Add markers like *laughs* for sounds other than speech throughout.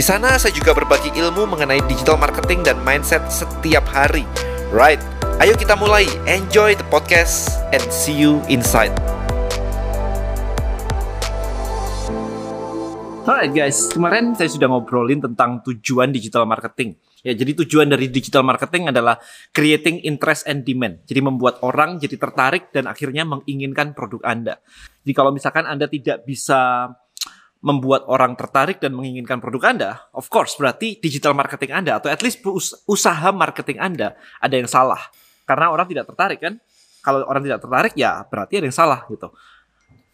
Di sana saya juga berbagi ilmu mengenai digital marketing dan mindset setiap hari. Right, ayo kita mulai. Enjoy the podcast and see you inside. Alright guys, kemarin saya sudah ngobrolin tentang tujuan digital marketing. Ya, jadi tujuan dari digital marketing adalah creating interest and demand. Jadi membuat orang jadi tertarik dan akhirnya menginginkan produk Anda. Jadi kalau misalkan Anda tidak bisa membuat orang tertarik dan menginginkan produk Anda, of course berarti digital marketing Anda atau at least usaha marketing Anda ada yang salah. Karena orang tidak tertarik kan? Kalau orang tidak tertarik ya berarti ada yang salah gitu.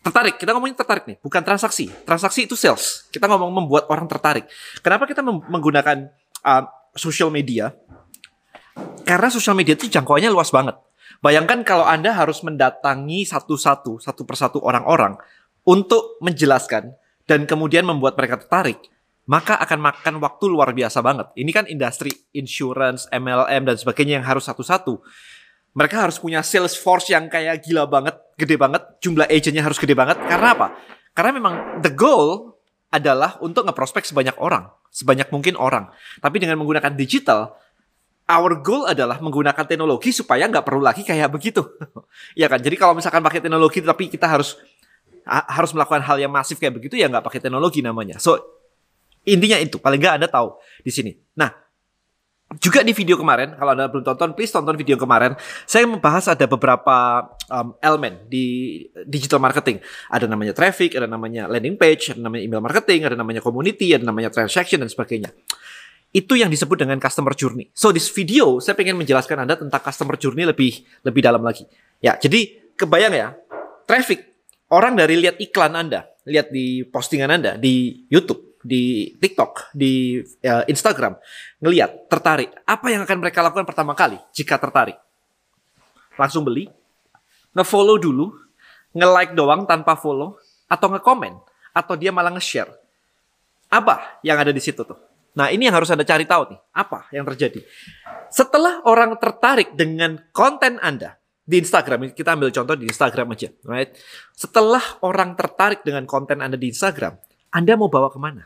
Tertarik, kita ngomongin tertarik nih, bukan transaksi. Transaksi itu sales. Kita ngomong membuat orang tertarik. Kenapa kita menggunakan uh, social media? Karena social media itu jangkauannya luas banget. Bayangkan kalau Anda harus mendatangi satu-satu, satu persatu orang-orang untuk menjelaskan dan kemudian membuat mereka tertarik, maka akan makan waktu luar biasa banget. Ini kan industri insurance, MLM dan sebagainya yang harus satu-satu. Mereka harus punya sales force yang kayak gila banget, gede banget, jumlah agentnya harus gede banget. Karena apa? Karena memang the goal adalah untuk ngeprospek sebanyak orang, sebanyak mungkin orang. Tapi dengan menggunakan digital, our goal adalah menggunakan teknologi supaya nggak perlu lagi kayak begitu. *laughs* ya kan? Jadi kalau misalkan pakai teknologi tapi kita harus harus melakukan hal yang masif kayak begitu ya nggak pakai teknologi namanya. So intinya itu paling nggak anda tahu di sini. Nah juga di video kemarin kalau anda belum tonton please tonton video kemarin. Saya membahas ada beberapa um, elemen di digital marketing. Ada namanya traffic ada namanya landing page ada namanya email marketing ada namanya community ada namanya transaction dan sebagainya. Itu yang disebut dengan customer journey. So di video saya pengen menjelaskan anda tentang customer journey lebih lebih dalam lagi. Ya jadi kebayang ya traffic orang dari lihat iklan Anda, lihat di postingan Anda di YouTube, di TikTok, di uh, Instagram, ngelihat tertarik, apa yang akan mereka lakukan pertama kali jika tertarik? Langsung beli, nge-follow dulu, nge-like doang tanpa follow, atau nge-comment, atau dia malah nge-share. Apa yang ada di situ tuh? Nah, ini yang harus Anda cari tahu nih. Apa yang terjadi? Setelah orang tertarik dengan konten Anda, di Instagram kita ambil contoh di Instagram aja, right? Setelah orang tertarik dengan konten Anda di Instagram, Anda mau bawa ke mana?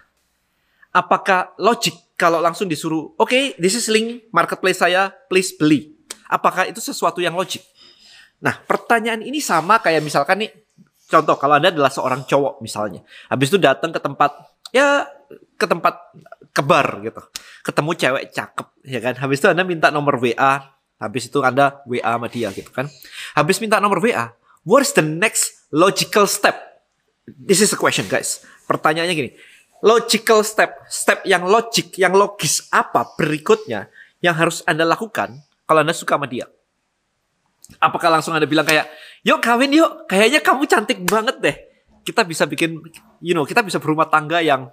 Apakah logik kalau langsung disuruh, oke, okay, this is link marketplace saya, please beli. Apakah itu sesuatu yang logik? Nah, pertanyaan ini sama kayak misalkan nih, contoh kalau Anda adalah seorang cowok misalnya, habis itu datang ke tempat, ya ke tempat kebar gitu, ketemu cewek cakep, ya kan? Habis itu Anda minta nomor WA, Habis itu Anda WA sama dia gitu kan. Habis minta nomor WA, what's the next logical step? This is a question guys. Pertanyaannya gini. Logical step, step yang logik, yang logis apa berikutnya yang harus Anda lakukan kalau Anda suka sama dia? Apakah langsung Anda bilang kayak, yuk kawin yuk, kayaknya kamu cantik banget deh. Kita bisa bikin, you know, kita bisa berumah tangga yang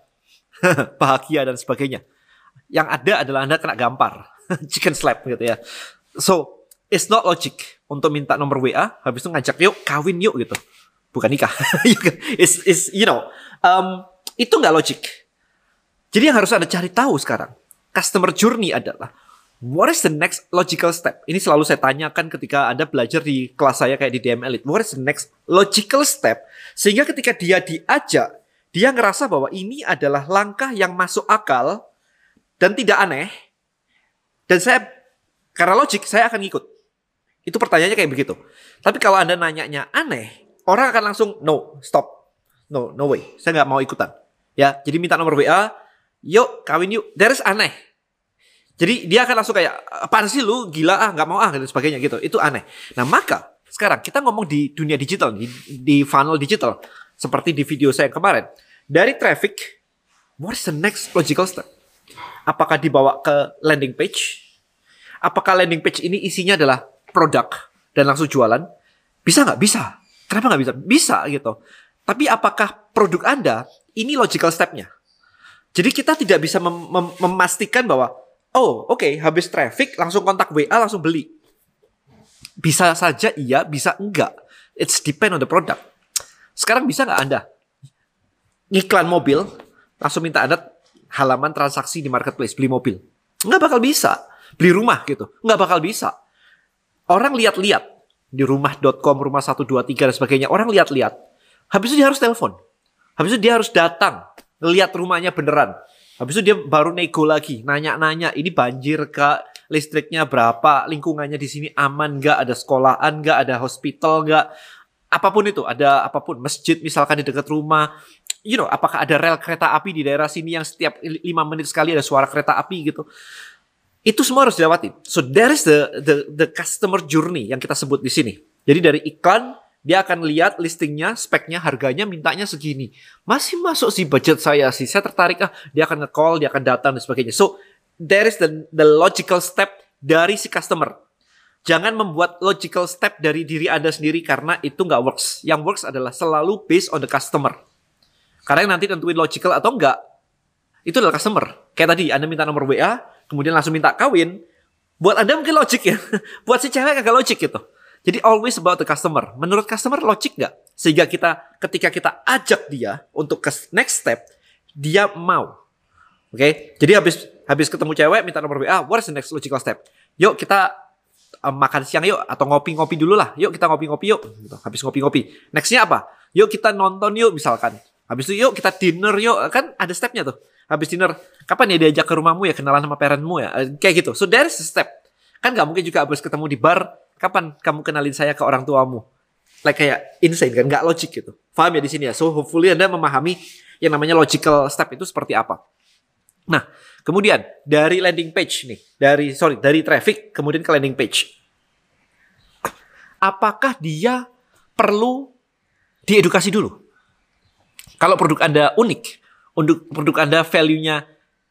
*laughs* bahagia dan sebagainya. Yang ada adalah Anda kena gampar. *laughs* Chicken slap gitu ya. So, it's not logic untuk minta nomor WA, habis itu ngajak yuk kawin yuk gitu. Bukan nikah. *laughs* it's, it's, you know, um, itu nggak logik. Jadi yang harus Anda cari tahu sekarang, customer journey adalah what is the next logical step? Ini selalu saya tanyakan ketika Anda belajar di kelas saya kayak di DM Elite. What is the next logical step? Sehingga ketika dia diajak, dia ngerasa bahwa ini adalah langkah yang masuk akal dan tidak aneh. Dan saya karena logik, saya akan ngikut. Itu pertanyaannya kayak begitu. Tapi kalau Anda nanyanya aneh, orang akan langsung, no, stop. No, no way. Saya nggak mau ikutan. Ya, jadi minta nomor WA, yuk kawin yuk. There's aneh. Jadi dia akan langsung kayak, apa sih lu gila ah, nggak mau ah, dan sebagainya gitu. Itu aneh. Nah maka, sekarang kita ngomong di dunia digital, di, di funnel digital. Seperti di video saya yang kemarin. Dari traffic, what is the next logical step? Apakah dibawa ke landing page? Apakah landing page ini isinya adalah produk dan langsung jualan? Bisa nggak? Bisa. Kenapa nggak bisa? Bisa gitu. Tapi apakah produk Anda ini logical stepnya? Jadi kita tidak bisa mem mem memastikan bahwa oh oke okay, habis traffic langsung kontak WA langsung beli. Bisa saja iya, bisa enggak. It's depend on the product. Sekarang bisa nggak Anda iklan mobil langsung minta Anda halaman transaksi di marketplace beli mobil? Nggak bakal bisa. Beli rumah gitu, nggak bakal bisa. Orang lihat-lihat di rumah.com, rumah 123 dan sebagainya. Orang lihat-lihat. Habis itu dia harus telepon. Habis itu dia harus datang ngelihat rumahnya beneran. Habis itu dia baru nego lagi, nanya-nanya, ini banjir kak, listriknya berapa, lingkungannya di sini aman nggak, ada sekolahan nggak, ada hospital nggak, apa pun itu, ada apa pun, masjid misalkan di dekat rumah, you know, apakah ada rel kereta api di daerah sini yang setiap lima menit sekali ada suara kereta api gitu. Itu semua harus dilewati. So there is the the the customer journey yang kita sebut di sini. Jadi dari iklan dia akan lihat listingnya, speknya, harganya, mintanya segini. Masih masuk sih budget saya sih. Saya tertarik ah. Dia akan nge-call, dia akan datang dan sebagainya. So, there is the, the logical step dari si customer. Jangan membuat logical step dari diri Anda sendiri karena itu nggak works. Yang works adalah selalu based on the customer. Karena yang nanti tentuin logical atau enggak, itu adalah customer. Kayak tadi, Anda minta nomor WA, kemudian langsung minta kawin. Buat Anda mungkin logik ya. *laughs* Buat si cewek agak logik gitu. Jadi always about the customer. Menurut customer logik nggak? Sehingga kita ketika kita ajak dia untuk ke next step, dia mau. Oke, okay? jadi habis habis ketemu cewek minta nomor WA, what's the next logical step? Yuk kita um, makan siang yuk atau ngopi-ngopi dulu lah. Yuk kita ngopi-ngopi yuk. Gitu. Habis ngopi-ngopi. Nextnya apa? Yuk kita nonton yuk misalkan. Habis itu yuk kita dinner yuk. Kan ada stepnya tuh. Habis dinner, kapan ya diajak ke rumahmu ya kenalan sama parentmu ya? Kayak gitu. So there is a step. Kan nggak mungkin juga habis ketemu di bar kapan kamu kenalin saya ke orang tuamu? Like kayak insane kan, nggak logik gitu. Paham ya di sini ya? So hopefully Anda memahami yang namanya logical step itu seperti apa. Nah, kemudian dari landing page nih, dari sorry dari traffic kemudian ke landing page. Apakah dia perlu diedukasi dulu? Kalau produk Anda unik, untuk produk Anda value-nya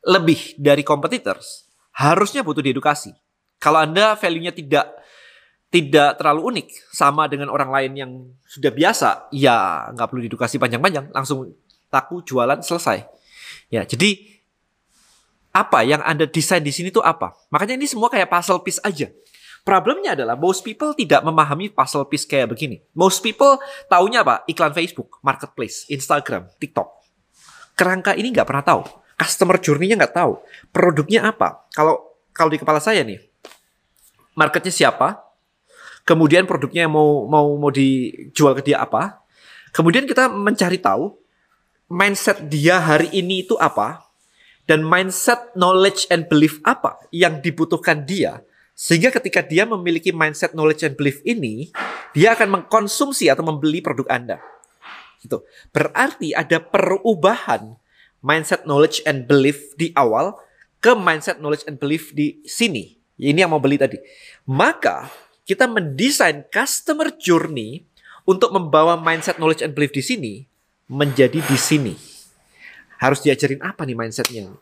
lebih dari competitors, harusnya butuh diedukasi. Kalau Anda value-nya tidak tidak terlalu unik sama dengan orang lain yang sudah biasa, ya nggak perlu diedukasi panjang-panjang, langsung taku jualan selesai. Ya, jadi apa yang Anda desain di sini tuh apa? Makanya ini semua kayak puzzle piece aja. Problemnya adalah most people tidak memahami puzzle piece kayak begini. Most people taunya apa? Iklan Facebook, marketplace, Instagram, TikTok. Kerangka ini nggak pernah tahu. Customer journey-nya nggak tahu. Produknya apa? Kalau kalau di kepala saya nih, marketnya siapa? kemudian produknya mau mau mau dijual ke dia apa. Kemudian kita mencari tahu mindset dia hari ini itu apa dan mindset knowledge and belief apa yang dibutuhkan dia sehingga ketika dia memiliki mindset knowledge and belief ini dia akan mengkonsumsi atau membeli produk Anda. Gitu. Berarti ada perubahan mindset knowledge and belief di awal ke mindset knowledge and belief di sini. Ini yang mau beli tadi. Maka kita mendesain customer journey untuk membawa mindset knowledge and belief di sini menjadi di sini. Harus diajarin apa nih mindsetnya?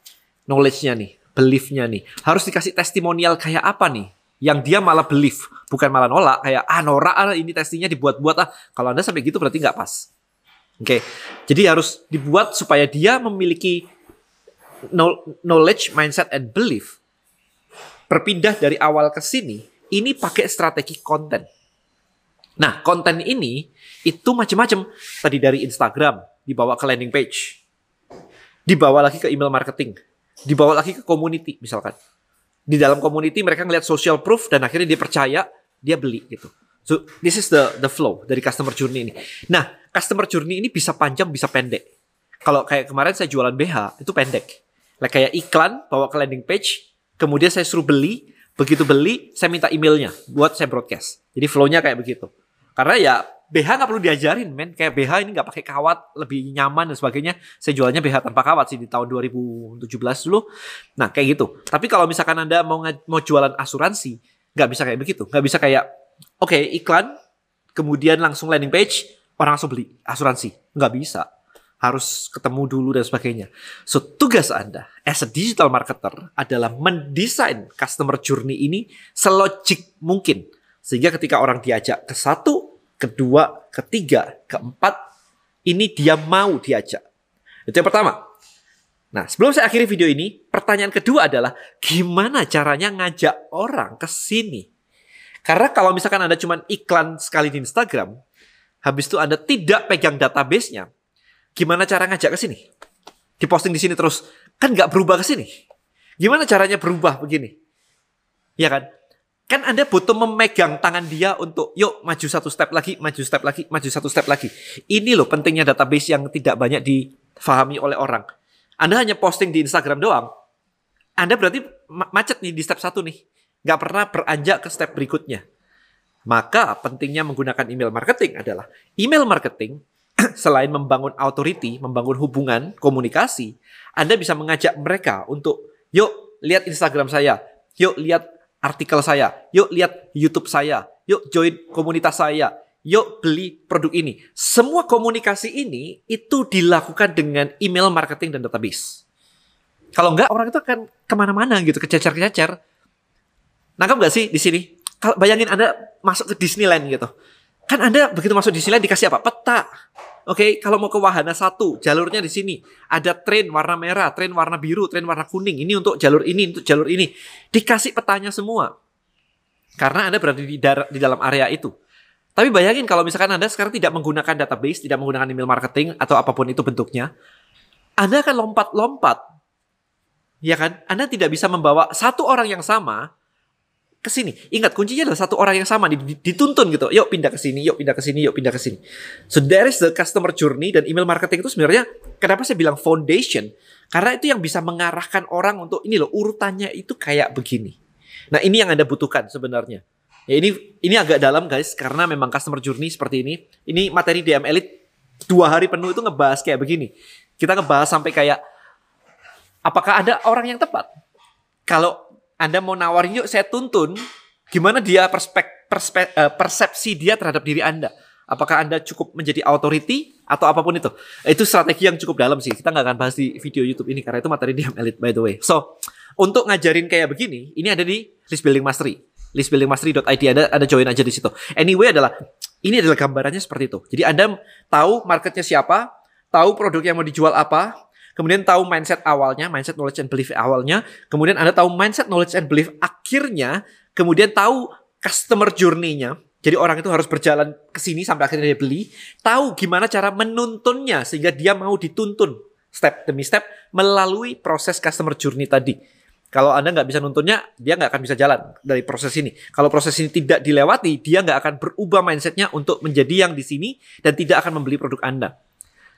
Knowledge-nya nih, belief-nya nih. Harus dikasih testimonial kayak apa nih? Yang dia malah belief, bukan malah nolak. Kayak, ah norak ah, ini testingnya dibuat-buat ah. Kalau Anda sampai gitu berarti nggak pas. Oke, okay. jadi harus dibuat supaya dia memiliki knowledge, mindset, and belief. Berpindah dari awal ke sini ini pakai strategi konten. Nah, konten ini itu macam-macam. Tadi dari Instagram, dibawa ke landing page. Dibawa lagi ke email marketing. Dibawa lagi ke community misalkan. Di dalam community mereka ngeliat social proof dan akhirnya dia percaya, dia beli gitu. So, this is the the flow dari customer journey ini. Nah, customer journey ini bisa panjang, bisa pendek. Kalau kayak kemarin saya jualan BH, itu pendek. Like kayak iklan, bawa ke landing page, kemudian saya suruh beli, Begitu beli, saya minta emailnya buat saya broadcast. Jadi flow-nya kayak begitu. Karena ya BH nggak perlu diajarin, men. Kayak BH ini nggak pakai kawat, lebih nyaman dan sebagainya. Saya jualnya BH tanpa kawat sih di tahun 2017 dulu. Nah, kayak gitu. Tapi kalau misalkan Anda mau mau jualan asuransi, nggak bisa kayak begitu. Nggak bisa kayak, oke okay, iklan, kemudian langsung landing page, orang langsung beli asuransi. Nggak bisa harus ketemu dulu dan sebagainya. So, tugas Anda as a digital marketer adalah mendesain customer journey ini selogik mungkin. Sehingga ketika orang diajak ke satu, kedua, ketiga, keempat, ini dia mau diajak. Itu yang pertama. Nah, sebelum saya akhiri video ini, pertanyaan kedua adalah gimana caranya ngajak orang ke sini? Karena kalau misalkan Anda cuma iklan sekali di Instagram, habis itu Anda tidak pegang database-nya, gimana cara ngajak ke sini? Diposting di sini terus, kan nggak berubah ke sini. Gimana caranya berubah begini? Ya kan? Kan Anda butuh memegang tangan dia untuk, yuk maju satu step lagi, maju step lagi, maju satu step lagi. Ini loh pentingnya database yang tidak banyak difahami oleh orang anda hanya posting di Instagram doang, Anda berarti macet nih di step satu nih. Nggak pernah beranjak ke step berikutnya. Maka pentingnya menggunakan email marketing adalah email marketing *clears throat* selain membangun authority, membangun hubungan, komunikasi, Anda bisa mengajak mereka untuk yuk lihat Instagram saya, yuk lihat artikel saya, yuk lihat YouTube saya, yuk join komunitas saya, yuk beli produk ini. Semua komunikasi ini itu dilakukan dengan email marketing dan database. Kalau enggak orang itu akan ke mana-mana gitu, kececer-kececer. Nangkap nggak sih di sini? Bayangin Anda masuk ke Disneyland gitu. Kan Anda begitu masuk Disneyland dikasih apa? Peta. Oke, okay, kalau mau ke wahana satu, jalurnya di sini. Ada train warna merah, train warna biru, train warna kuning. Ini untuk jalur ini, untuk jalur ini. Dikasih petanya semua. Karena Anda berada di, di dalam area itu. Tapi bayangin kalau misalkan Anda sekarang tidak menggunakan database, tidak menggunakan email marketing atau apa pun itu bentuknya, Anda akan lompat-lompat. Ya kan? Anda tidak bisa membawa satu orang yang sama ke sini. Ingat kuncinya adalah satu orang yang sama dituntun gitu. Yuk pindah ke sini, yuk pindah ke sini, yuk pindah ke sini. So there is the customer journey dan email marketing itu sebenarnya kenapa saya bilang foundation? Karena itu yang bisa mengarahkan orang untuk ini loh urutannya itu kayak begini. Nah, ini yang Anda butuhkan sebenarnya. Ya ini ini agak dalam guys karena memang customer journey seperti ini. Ini materi DM Elite dua hari penuh itu ngebahas kayak begini. Kita ngebahas sampai kayak apakah ada orang yang tepat? Kalau Anda mau nawarin yuk saya tuntun, gimana dia perspek, perspek, uh, persepsi dia terhadap diri Anda? Apakah Anda cukup menjadi authority atau apa pun itu? Itu strategi yang cukup dalam sih. Kita nggak akan bahas di video YouTube ini karena itu materi DM Elite by the way. So, untuk ngajarin kayak begini, ini ada di List Building Mastery listbuildingmastery.id ada ada join aja di situ. Anyway adalah ini adalah gambarannya seperti itu. Jadi Anda tahu marketnya siapa, tahu produk yang mau dijual apa, kemudian tahu mindset awalnya, mindset knowledge and belief awalnya, kemudian Anda tahu mindset knowledge and belief akhirnya, kemudian tahu customer journey-nya. Jadi orang itu harus berjalan ke sini sampai akhirnya dia beli, tahu gimana cara menuntunnya sehingga dia mau dituntun step demi step melalui proses customer journey tadi. Kalau Anda nggak bisa nuntunnya, dia nggak akan bisa jalan dari proses ini. Kalau proses ini tidak dilewati, dia nggak akan berubah mindsetnya untuk menjadi yang di sini dan tidak akan membeli produk Anda.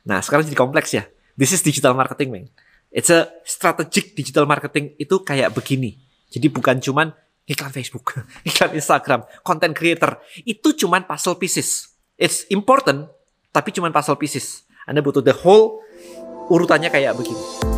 Nah, sekarang jadi kompleks ya. This is digital marketing, man. It's a strategic digital marketing itu kayak begini. Jadi bukan cuman iklan Facebook, *laughs* iklan Instagram, content creator. Itu cuman puzzle pieces. It's important, tapi cuman puzzle pieces. Anda butuh the whole urutannya kayak begini.